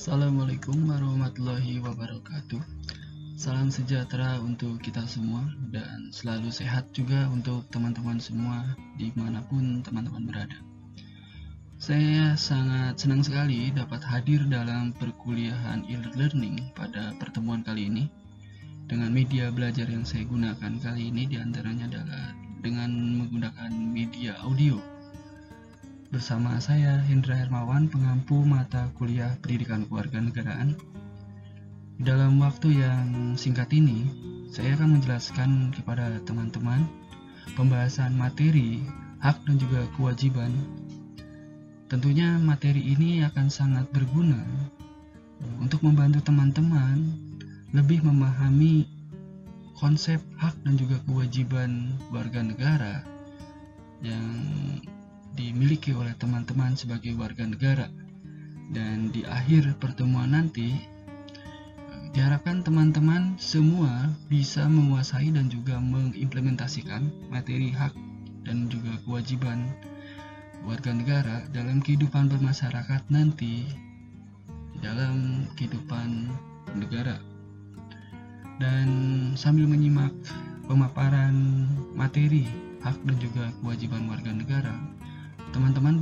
Assalamualaikum warahmatullahi wabarakatuh. Salam sejahtera untuk kita semua dan selalu sehat juga untuk teman-teman semua di mana pun teman-teman berada. Saya sangat senang sekali dapat hadir dalam perkuliahan e-learning pada pertemuan kali ini. Dengan media belajar yang saya gunakan kali ini di antaranya adalah dengan menggunakan media audio. Bersama saya Hendra Hermawan, pengampu mata kuliah Pendidikan Kewarganegaraan. Dalam waktu yang singkat ini, saya akan menjelaskan kepada teman-teman pembahasan materi, hak dan juga kewajiban Tentunya materi ini akan sangat berguna untuk membantu teman-teman lebih memahami konsep hak dan juga kewajiban warga negara yang dimiliki oleh teman-teman sebagai warga negara. Dan di akhir pertemuan nanti diharapkan teman-teman semua bisa menguasai dan juga mengimplementasikan materi hak dan juga kewajiban warga negara dalam kehidupan bermasyarakat nanti dalam kehidupan negara dan sambil menyimak pemaparan materi hak dan juga kewajiban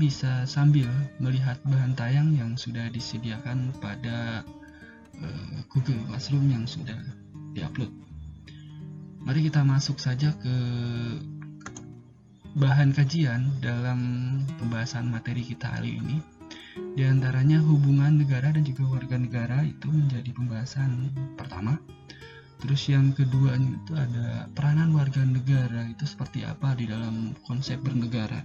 bisa sambil melihat bahan tayang yang sudah disediakan pada uh, Google Classroom yang sudah diupload. Mari kita masuk saja ke bahan kajian dalam pembahasan materi kita hari ini. Di antaranya hubungan negara dan juga warga negara itu menjadi pembahasan pertama. Terus yang kedua itu ada peranan warga negara itu seperti apa di dalam konsep bernegara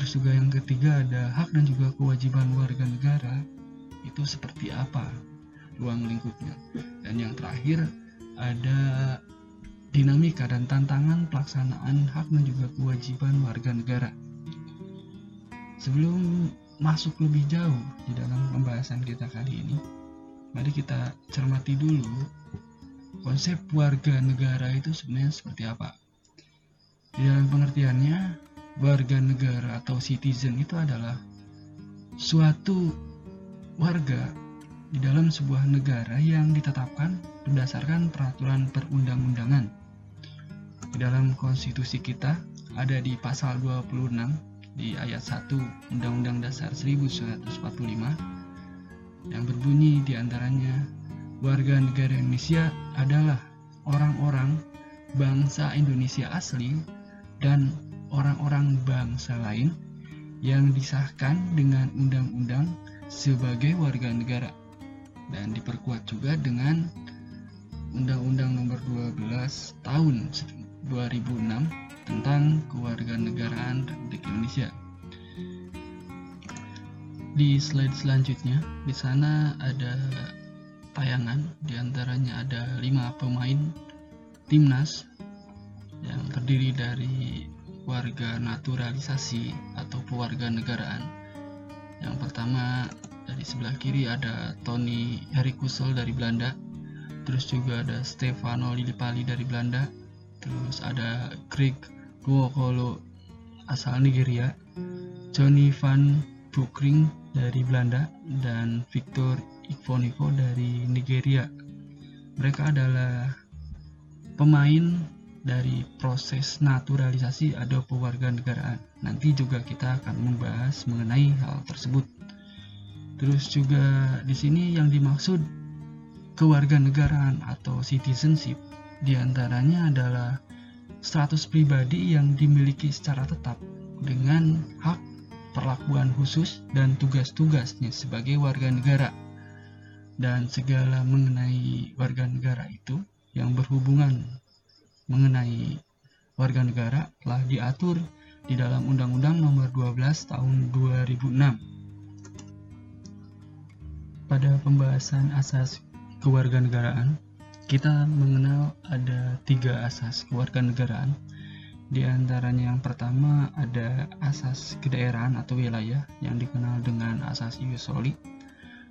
terus juga yang ketiga ada hak dan juga kewajiban warga negara itu seperti apa ruang lingkupnya dan yang terakhir ada dinamika dan tantangan pelaksanaan hak dan juga kewajiban warga negara. Sebelum masuk lebih jauh di dalam pembahasan kita kali ini, mari kita cermati dulu konsep warga negara itu sebenarnya seperti apa. Di dalam pengertiannya, warga negara atau citizen itu adalah suatu warga di dalam sebuah negara yang ditetapkan berdasarkan peraturan perundang-undangan. Di dalam konstitusi kita ada di pasal 26 di ayat 1 Undang-Undang Dasar 1945 yang berbunyi di antaranya warga negara Indonesia adalah orang-orang bangsa Indonesia asli dan orang-orang bangsa lain yang disahkan dengan undang-undang sebagai warga negara dan diperkuat juga dengan Undang-Undang Nomor 12 Tahun 2006 tentang kewarganegaraan Republik Indonesia. Di slide selanjutnya, di sana ada tayangan, di antaranya ada lima pemain timnas yang terdiri dari warga naturalisasi atau negaraan. Yang pertama dari sebelah kiri ada Tony Herikusel dari Belanda, terus juga ada Stefano Lillipali dari Belanda, terus ada Craig Duokolo asal Nigeria Johnny Van Bukring dari Belanda dan Victor Ikoniko dari Nigeria mereka adalah pemain dari proses naturalisasi atau pewarganegaraan nanti juga kita akan membahas mengenai hal tersebut. Terus juga di sini yang dimaksud kewarganegaraan atau citizenship di antaranya adalah status pribadi yang dimiliki secara tetap dengan hak perlakuan khusus dan tugas-tugasnya sebagai warga negara. Dan segala mengenai warga negara itu yang berhubungan mengenai warga negara telah diatur di dalam Undang-Undang Nomor 12 Tahun 2006. Pada pembahasan asas kewarganegaraan, kita mengenal ada tiga asas kewarganegaraan. Di antaranya yang pertama ada asas kedaerahan atau wilayah yang dikenal dengan asas ius soli.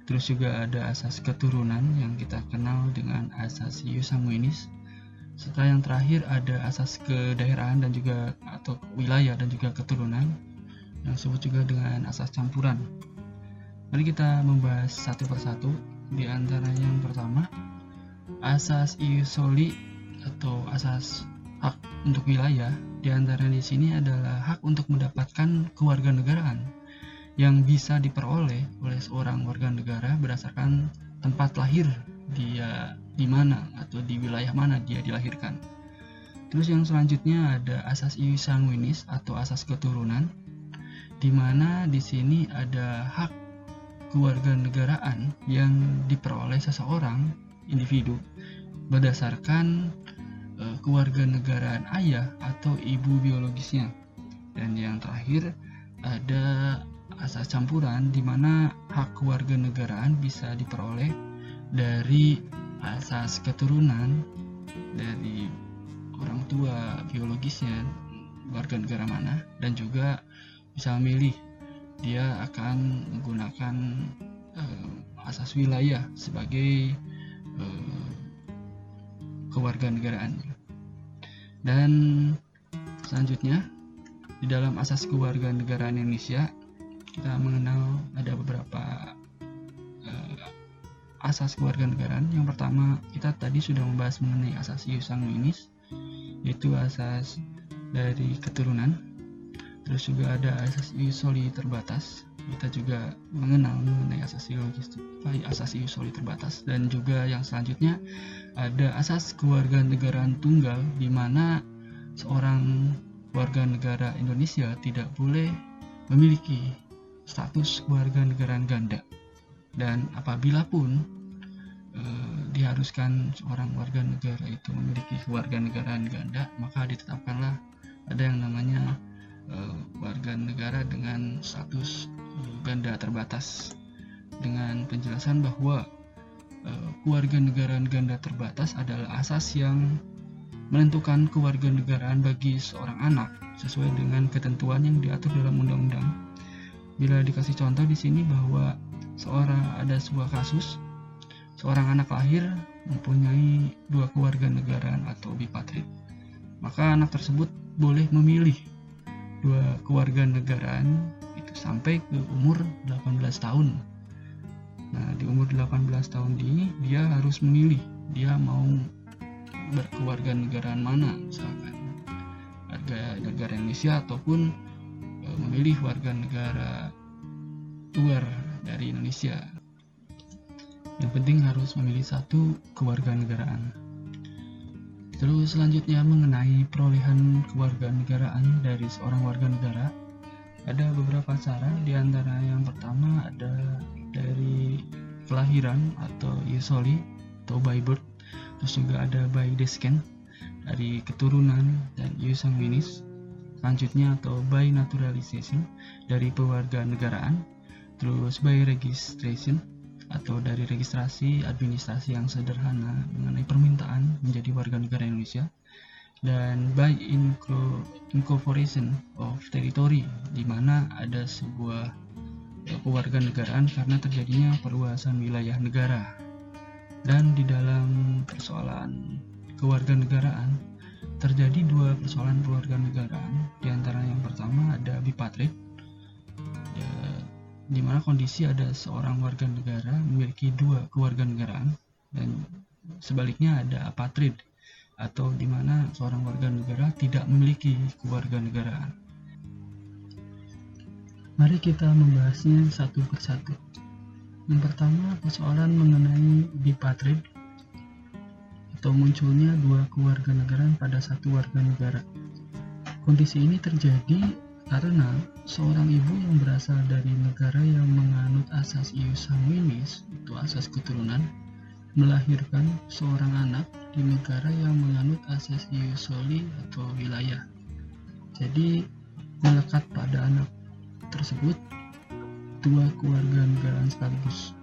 Terus juga ada asas keturunan yang kita kenal dengan asas ius sanguinis. Serta yang terakhir ada asas kedaerahan dan juga atau wilayah dan juga keturunan yang disebut juga dengan asas campuran. Mari kita membahas satu persatu. Di antara yang pertama, asas ius soli atau asas hak untuk wilayah. Di antara di sini adalah hak untuk mendapatkan kewarganegaraan yang bisa diperoleh oleh seorang warga negara berdasarkan tempat lahir dia di mana atau di wilayah mana dia dilahirkan. Terus yang selanjutnya ada asas sanguinis atau asas keturunan di mana di sini ada hak kewarganegaraan yang diperoleh seseorang individu berdasarkan uh, kewarganegaraan ayah atau ibu biologisnya. Dan yang terakhir ada asas campuran di mana hak kewarganegaraan bisa diperoleh dari asas keturunan dari orang tua biologisnya warga negara mana dan juga bisa memilih dia akan menggunakan uh, asas wilayah sebagai uh, kewarganegaraan. Dan selanjutnya di dalam asas kewarganegaraan Indonesia kita mengenal ada beberapa asas kewarganegaraan. Yang pertama kita tadi sudah membahas mengenai asas ius sanguinis yaitu asas dari keturunan. Terus juga ada asas soli terbatas. Kita juga mengenal mengenai asas logis asas soli terbatas. Dan juga yang selanjutnya ada asas kewarganegaraan tunggal di mana seorang warga negara Indonesia tidak boleh memiliki status warga negara ganda dan apabila pun e, diharuskan seorang warga negara itu memiliki kewarganegaraan ganda maka ditetapkanlah ada yang namanya uh, warga negara dengan status uh, ganda terbatas dengan penjelasan bahwa kewarganegaraan ganda terbatas adalah asas yang menentukan kewarganegaraan bagi seorang anak sesuai dengan ketentuan yang diatur dalam undang-undang. Bila dikasih contoh di sini bahwa seorang ada sebuah kasus seorang anak lahir mempunyai dua kewarganegaraan atau bipatrid, maka anak tersebut boleh memilih dua keluarga negaraan itu sampai ke umur 18 tahun. Nah, di umur 18 tahun ini dia harus memilih dia mau berkeluarga negaraan mana misalkan warga negara Indonesia ataupun e, memilih warga negara luar dari Indonesia. Yang penting harus memilih satu kewarganegaraan. Terus selanjutnya mengenai perolehan kewarganegaraan dari seorang warga negara, ada beberapa cara. Di antara yang pertama ada dari kelahiran atau Yusoli atau by birth, terus juga ada by descent dari keturunan dan sanguinis. Selanjutnya atau by naturalization dari negaraan, terus by registration atau dari registrasi administrasi yang sederhana mengenai permintaan menjadi warga negara Indonesia dan by incorporation of territory di mana ada sebuah kewarganegaraan karena terjadinya perluasan wilayah negara. Dan di dalam persoalan kewarganegaraan terjadi dua persoalan kewarganegaraan. Di antara yang pertama ada bipatrid di mana kondisi ada seorang warga negara memiliki dua kewarganegaraan dan sebaliknya ada apatrid atau di mana seorang warga negara tidak memiliki kewarganegaraan. Mari kita membahasnya satu persatu. Yang pertama persoalan mengenai bipatrid atau munculnya dua kewarganegaraan pada satu warga negara. Kondisi ini terjadi karena seorang ibu yang berasal dari negara yang menganut asas ius sanguinis, itu asas keturunan, melahirkan seorang anak di negara yang menganut asas ius soli atau wilayah. Jadi melekat pada anak tersebut dua keluarga negaraan sekaligus.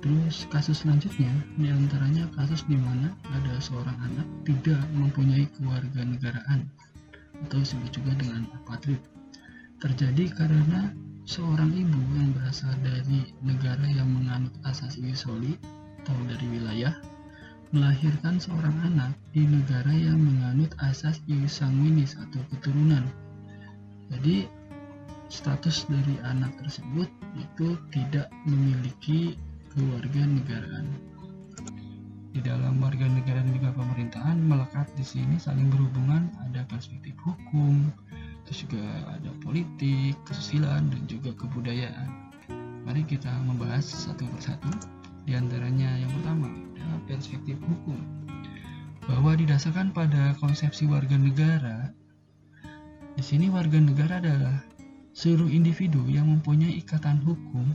Terus kasus selanjutnya di antaranya kasus di mana ada seorang anak tidak mempunyai keluarga negaraan atau disebut juga dengan apatrid terjadi karena seorang ibu yang berasal dari negara yang menganut asas soli atau dari wilayah melahirkan seorang anak di negara yang menganut asas sanguinis atau keturunan. Jadi status dari anak tersebut itu tidak memiliki kewarganegaraan. Di dalam warga negara juga pemerintahan melekat di sini saling berhubungan ada perspektif hukum, terus juga ada politik, kesusilaan dan juga kebudayaan. Mari kita membahas satu persatu. Di antaranya yang pertama adalah perspektif hukum. Bahwa didasarkan pada konsepsi warga negara, di sini warga negara adalah seluruh individu yang mempunyai ikatan hukum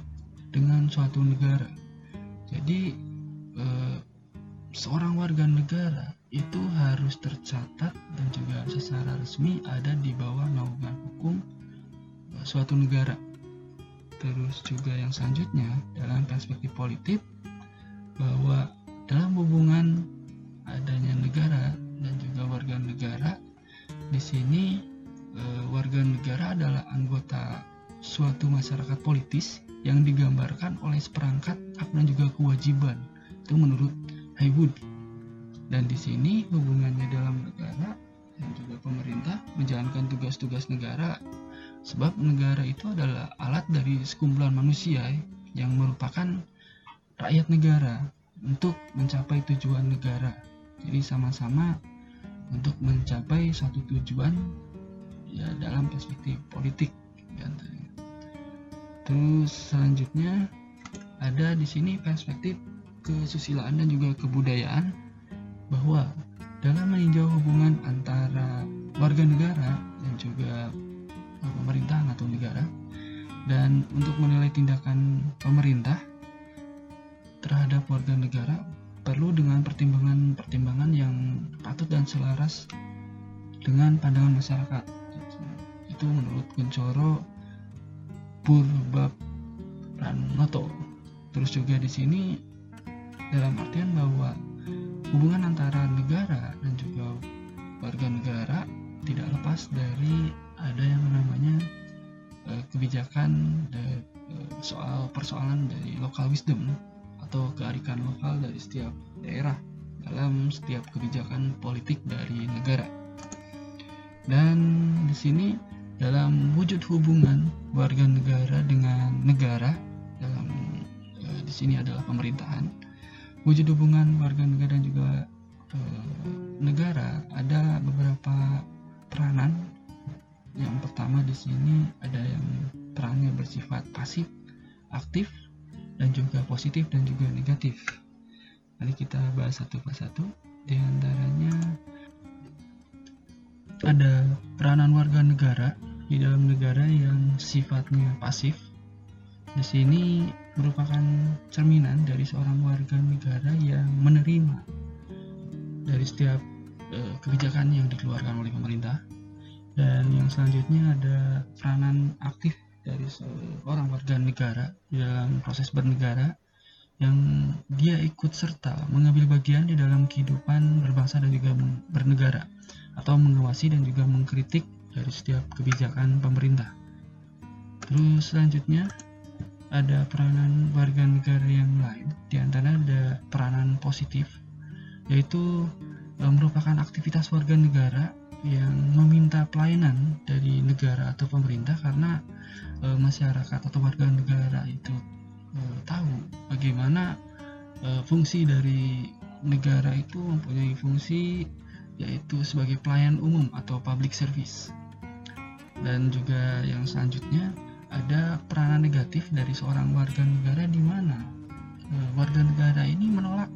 dengan suatu negara. Jadi eh, seorang warga negara itu harus tercatat dan juga secara resmi ada di bawah naungan hukum eh, suatu negara. Terus juga yang selanjutnya dalam perspektif politik bahwa dalam hubungan adanya negara dan juga warga negara di sini eh, warga negara adalah anggota suatu masyarakat politis yang digambarkan oleh seperangkat hak dan juga kewajiban itu menurut Haywood. Dan di sini hubungannya dalam negara dan juga pemerintah menjalankan tugas-tugas negara. Sebab negara itu adalah alat dari sekumpulan manusia yang merupakan rakyat negara untuk mencapai tujuan negara. Jadi sama-sama untuk mencapai suatu tujuan ya dalam perspektif politik Terus selanjutnya ada di sini perspektif kesusilaan dan juga kebudayaan bahwa dalam meninjau hubungan antara warga negara dan juga eh, pemerintahan atau negara dan untuk menilai tindakan kebijakan politik dari negara. Dan di sini dalam wujud hubungan warga negara dengan negara dalam uh, di sini adalah pemerintahan wujud hubungan warga negara dan juga e, negara ada beberapa peranan. Yang pertama di sini ada yang perannya bersifat pasif, aktif, dan juga positif dan juga negatif. Mari kita bahas satu persatu. Di antaranya ada peranan warga negara di dalam negara yang sifatnya pasif di sini merupakan cerminan dari seorang warga negara yang menerima dari setiap uh, kebijakan yang dikeluarkan oleh pemerintah. Dan yang selanjutnya ada peranan aktif dari seorang warga negara dalam proses bernegara yang dia ikut serta mengambil bagian di dalam kehidupan berbangsa dan juga bernegara atau mengawasi dan juga mengkritik dari setiap kebijakan pemerintah. Terus selanjutnya ada peranan warga negara yang lain, di antara ada peranan positif, yaitu e, merupakan aktivitas warga negara yang meminta pelayanan dari negara atau pemerintah karena e, masyarakat atau warga negara itu e, tahu bagaimana e, fungsi dari negara itu mempunyai fungsi yaitu sebagai pelayan umum atau public service. Dan juga yang selanjutnya ada peranan negatif dari seorang warga negara di mana e, warga negara ini menolak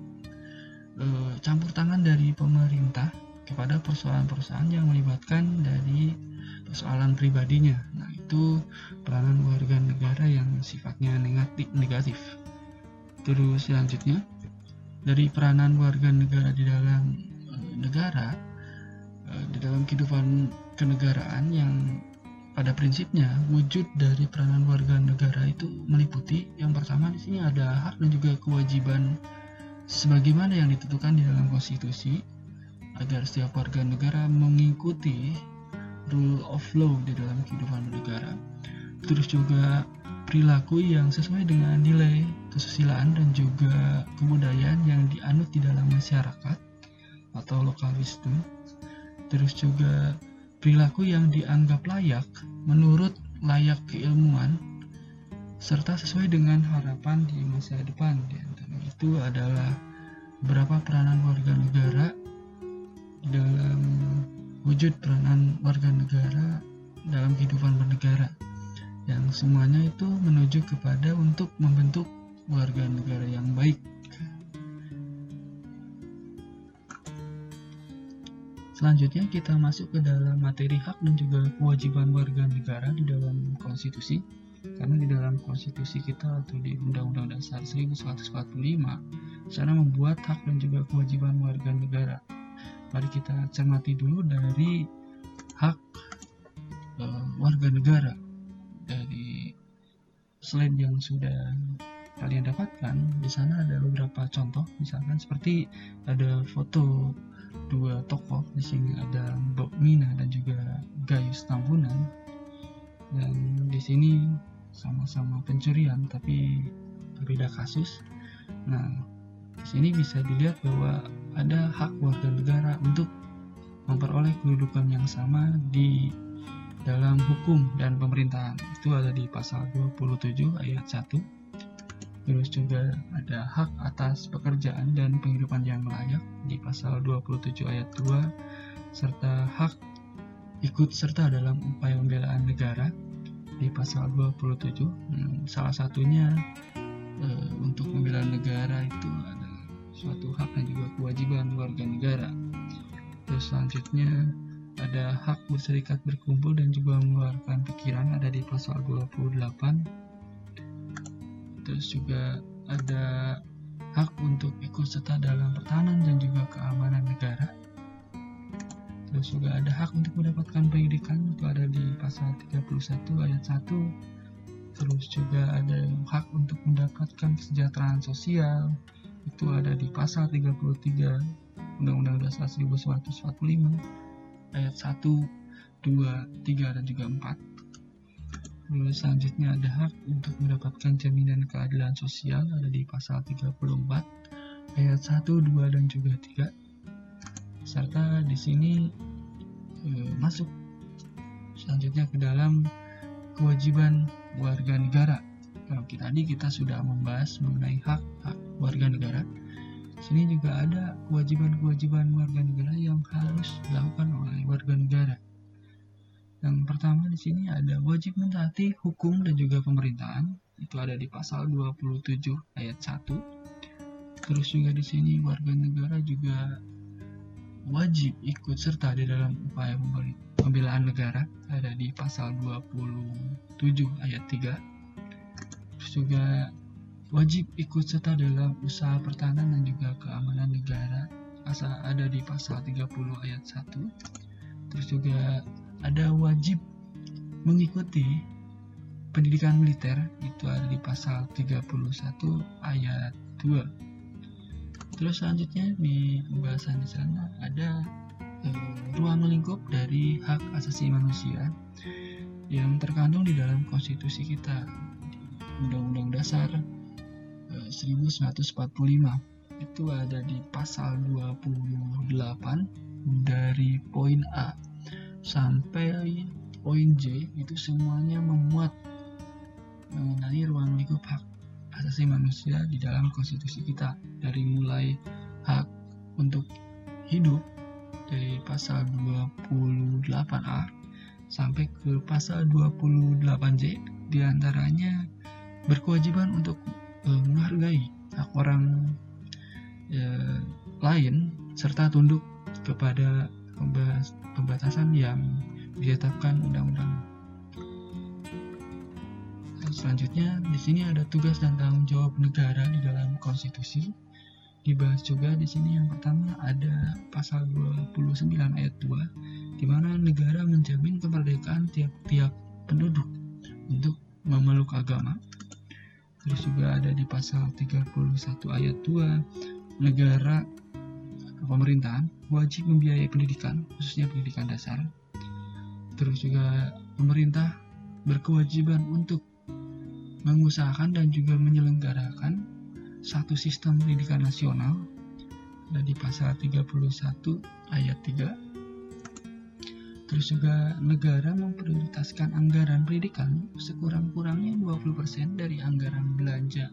campur tangan dari pemerintah kepada persoalan-persoalan yang melibatkan dari persoalan pribadinya. Nah, itu peranan warga negara yang sifatnya negatif. negatif. Terus selanjutnya dari peranan warga negara di dalam e, negara e, di dalam kehidupan kenegaraan yang pada prinsipnya, wujud dari peranan warga negara itu meliputi yang pertama di sini ada hak dan juga kewajiban sebagaimana yang ditentukan di dalam konstitusi agar setiap warga negara mengikuti rule of law di dalam kehidupan negara. Terus juga perilaku yang sesuai dengan nilai kesusilaan dan juga kebudayaan yang dianut di dalam masyarakat atau lokal wisdom. Terus juga perilaku yang dianggap layak menurut layak keilmuan serta sesuai dengan harapan di masa depan. Antara itu adalah berapa peranan warga negara dalam wujud peranan warga negara dalam kehidupan bernegara yang semuanya itu menuju kepada untuk membentuk warga negara yang baik. Selanjutnya kita masuk ke dalam materi hak dan juga kewajiban warga negara di dalam konstitusi. Karena di dalam konstitusi kita atau di Undang-Undang Dasar 1945 cara membuat hak dan juga kewajiban warga negara. Mari kita cermati dulu dari hak uh, warga negara. Dari slide yang sudah kalian dapatkan di sana ada beberapa contoh. Misalkan seperti ada foto dua tokoh di sini ada Bob Mina dan juga Gayus Tambunan. Dan di sini sama-sama pencurian tapi berbeda kasus. Nah di sini bisa dilihat bahwa ada hak warga negara untuk memperoleh kedudukan yang sama di dalam hukum dan pemerintahan. Itu ada di pasal 27 ayat 1 terus juga ada hak atas pekerjaan dan penghidupan yang layak di pasal 27 ayat 2 serta hak ikut serta dalam upaya pembelaan negara di pasal 27 hmm, salah satunya e, untuk membela negara itu suatu hak dan juga kewajiban warga negara. Terus selanjutnya ada hak berserikat berkumpul dan juga mengeluarkan pikiran ada di pasal 28 terus juga ada hak untuk ikut serta dalam pertahanan dan juga keamanan negara. Terus juga ada hak untuk mendapatkan pendidikan itu ada di pasal 31 ayat 1 terus juga ada hak untuk mendapatkan kesejahteraan sosial itu ada di pasal 33 Undang-Undang Dasar 1945 ayat 1, 2, 3, dan juga 4. Lalu selanjutnya ada hak untuk mendapatkan jaminan keadilan sosial ada di pasal 34 ayat 1, 2, dan juga 3. Serta di sini eh, masuk selanjutnya ke dalam kewajiban warga negara. Tadi kita sudah membahas mengenai hak hak warga negara sini juga ada kewajiban-kewajiban warga negara yang harus dilakukan oleh warga negara. Yang pertama di sini ada wajib mentaati hukum dan juga pemerintahan. Itu ada di pasal 27 ayat 1. Terus juga di sini warga negara juga wajib ikut serta di dalam upaya pembelaan negara ada di pasal 27 ayat 3. Juga wajib ikut serta dalam usaha pertahanan dan juga keamanan negara asal ada di pasal 30 ayat 1 terus juga ada wajib mengikuti pendidikan militer itu ada di pasal 31 ayat 2 terus selanjutnya di pembahasan di sana ada eh, ruang lingkup dari hak asasi manusia yang terkandung di dalam konstitusi kita Undang-Undang Dasar 1945 itu ada di pasal 28 dari poin A sampai poin J. Itu semuanya memuat mengenai ruang lingkup hak asasi manusia di dalam konstitusi kita. Dari mulai hak untuk hidup dari pasal 28A sampai ke pasal 28J di antaranya berkewajiban untuk uh, menghargai hak orang uh, lain serta tunduk kepada pembatasan yang ditetapkan undang-undang. Selanjutnya, di sini ada tugas dan tanggung jawab negara di dalam konstitusi. Dibahas juga di sini yang pertama ada pasal 29 ayat 2 di mana negara menjamin kemerdekaan tiap-tiap penduduk untuk memeluk agama terus juga ada di pasal 31 ayat 2 negara pemerintahan wajib membiayai pendidikan khususnya pendidikan dasar. Terus juga pemerintah berkewajiban untuk mengusahakan dan juga menyelenggarakan satu sistem pendidikan nasional. Ada di pasal 31 ayat 3 Terus juga negara memprioritaskan anggaran pendidikan sekurang-kurangnya 20% dari anggaran belanja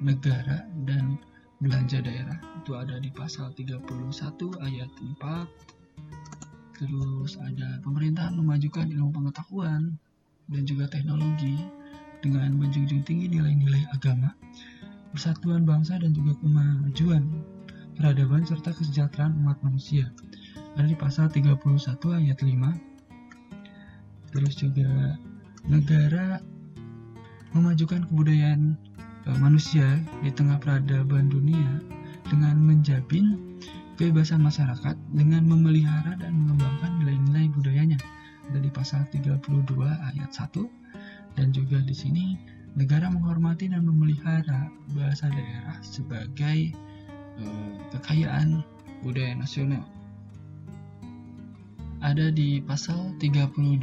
negara dan belanja daerah. Itu ada di pasal 31 ayat 4. Terus ada pemerintahan memajukan ilmu pengetahuan dan juga teknologi dengan menjunjung tinggi nilai-nilai agama, persatuan bangsa dan juga kemajuan peradaban serta kesejahteraan umat manusia ada di pasal 31 ayat 5 terus juga negara memajukan kebudayaan e, manusia di tengah peradaban dunia dengan menjamin kebebasan masyarakat dengan memelihara dan mengembangkan nilai-nilai budayanya. Ada di pasal 32 ayat 1 dan juga di sini negara menghormati dan memelihara bahasa daerah sebagai e, kekayaan budaya nasional ada di pasal 32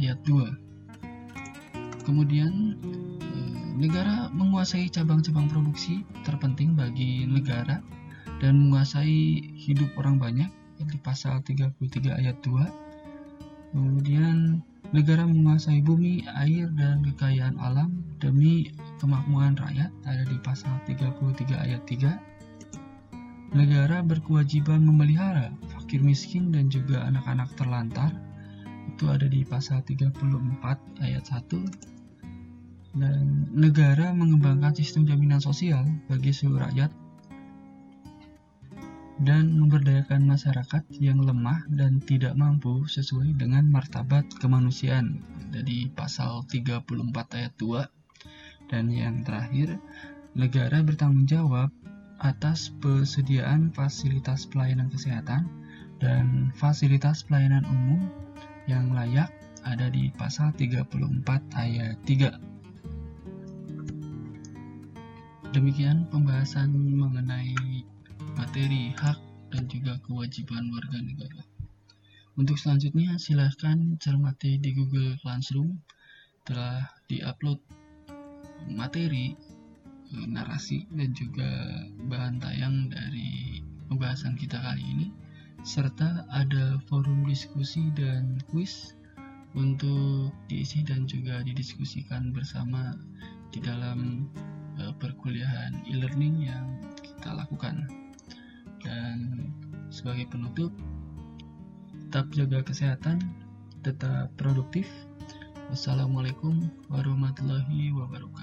ayat 2. Kemudian eh, negara menguasai cabang-cabang produksi terpenting bagi negara dan menguasai hidup orang banyak di pasal 33 ayat 2. Kemudian negara menguasai bumi, air dan kekayaan alam demi kemakmuran rakyat ada di pasal 33 ayat 3. Negara berkewajiban memelihara fakir miskin dan juga anak-anak terlantar itu ada di pasal 34 ayat 1 dan negara mengembangkan sistem jaminan sosial bagi seluruh rakyat dan memberdayakan masyarakat yang lemah dan tidak mampu sesuai dengan martabat kemanusiaan. Dari pasal 34 ayat 2 dan yang terakhir negara bertanggung jawab atas persediaan fasilitas pelayanan kesehatan dan fasilitas pelayanan umum yang layak ada di pasal 34 ayat 3. Demikian pembahasan mengenai materi hak dan juga kewajiban warga negara. Untuk selanjutnya silahkan cermati di Google Classroom telah diupload materi, narasi dan juga bahan tayang dari pembahasan kita kali ini serta ada forum diskusi dan kuis untuk diisi dan juga didiskusikan bersama di dalam uh, perkuliahan e-learning yang kita lakukan. Dan sebagai penutup, tetap jaga kesehatan, tetap produktif. Wassalamualaikum warahmatullahi wabarakatuh.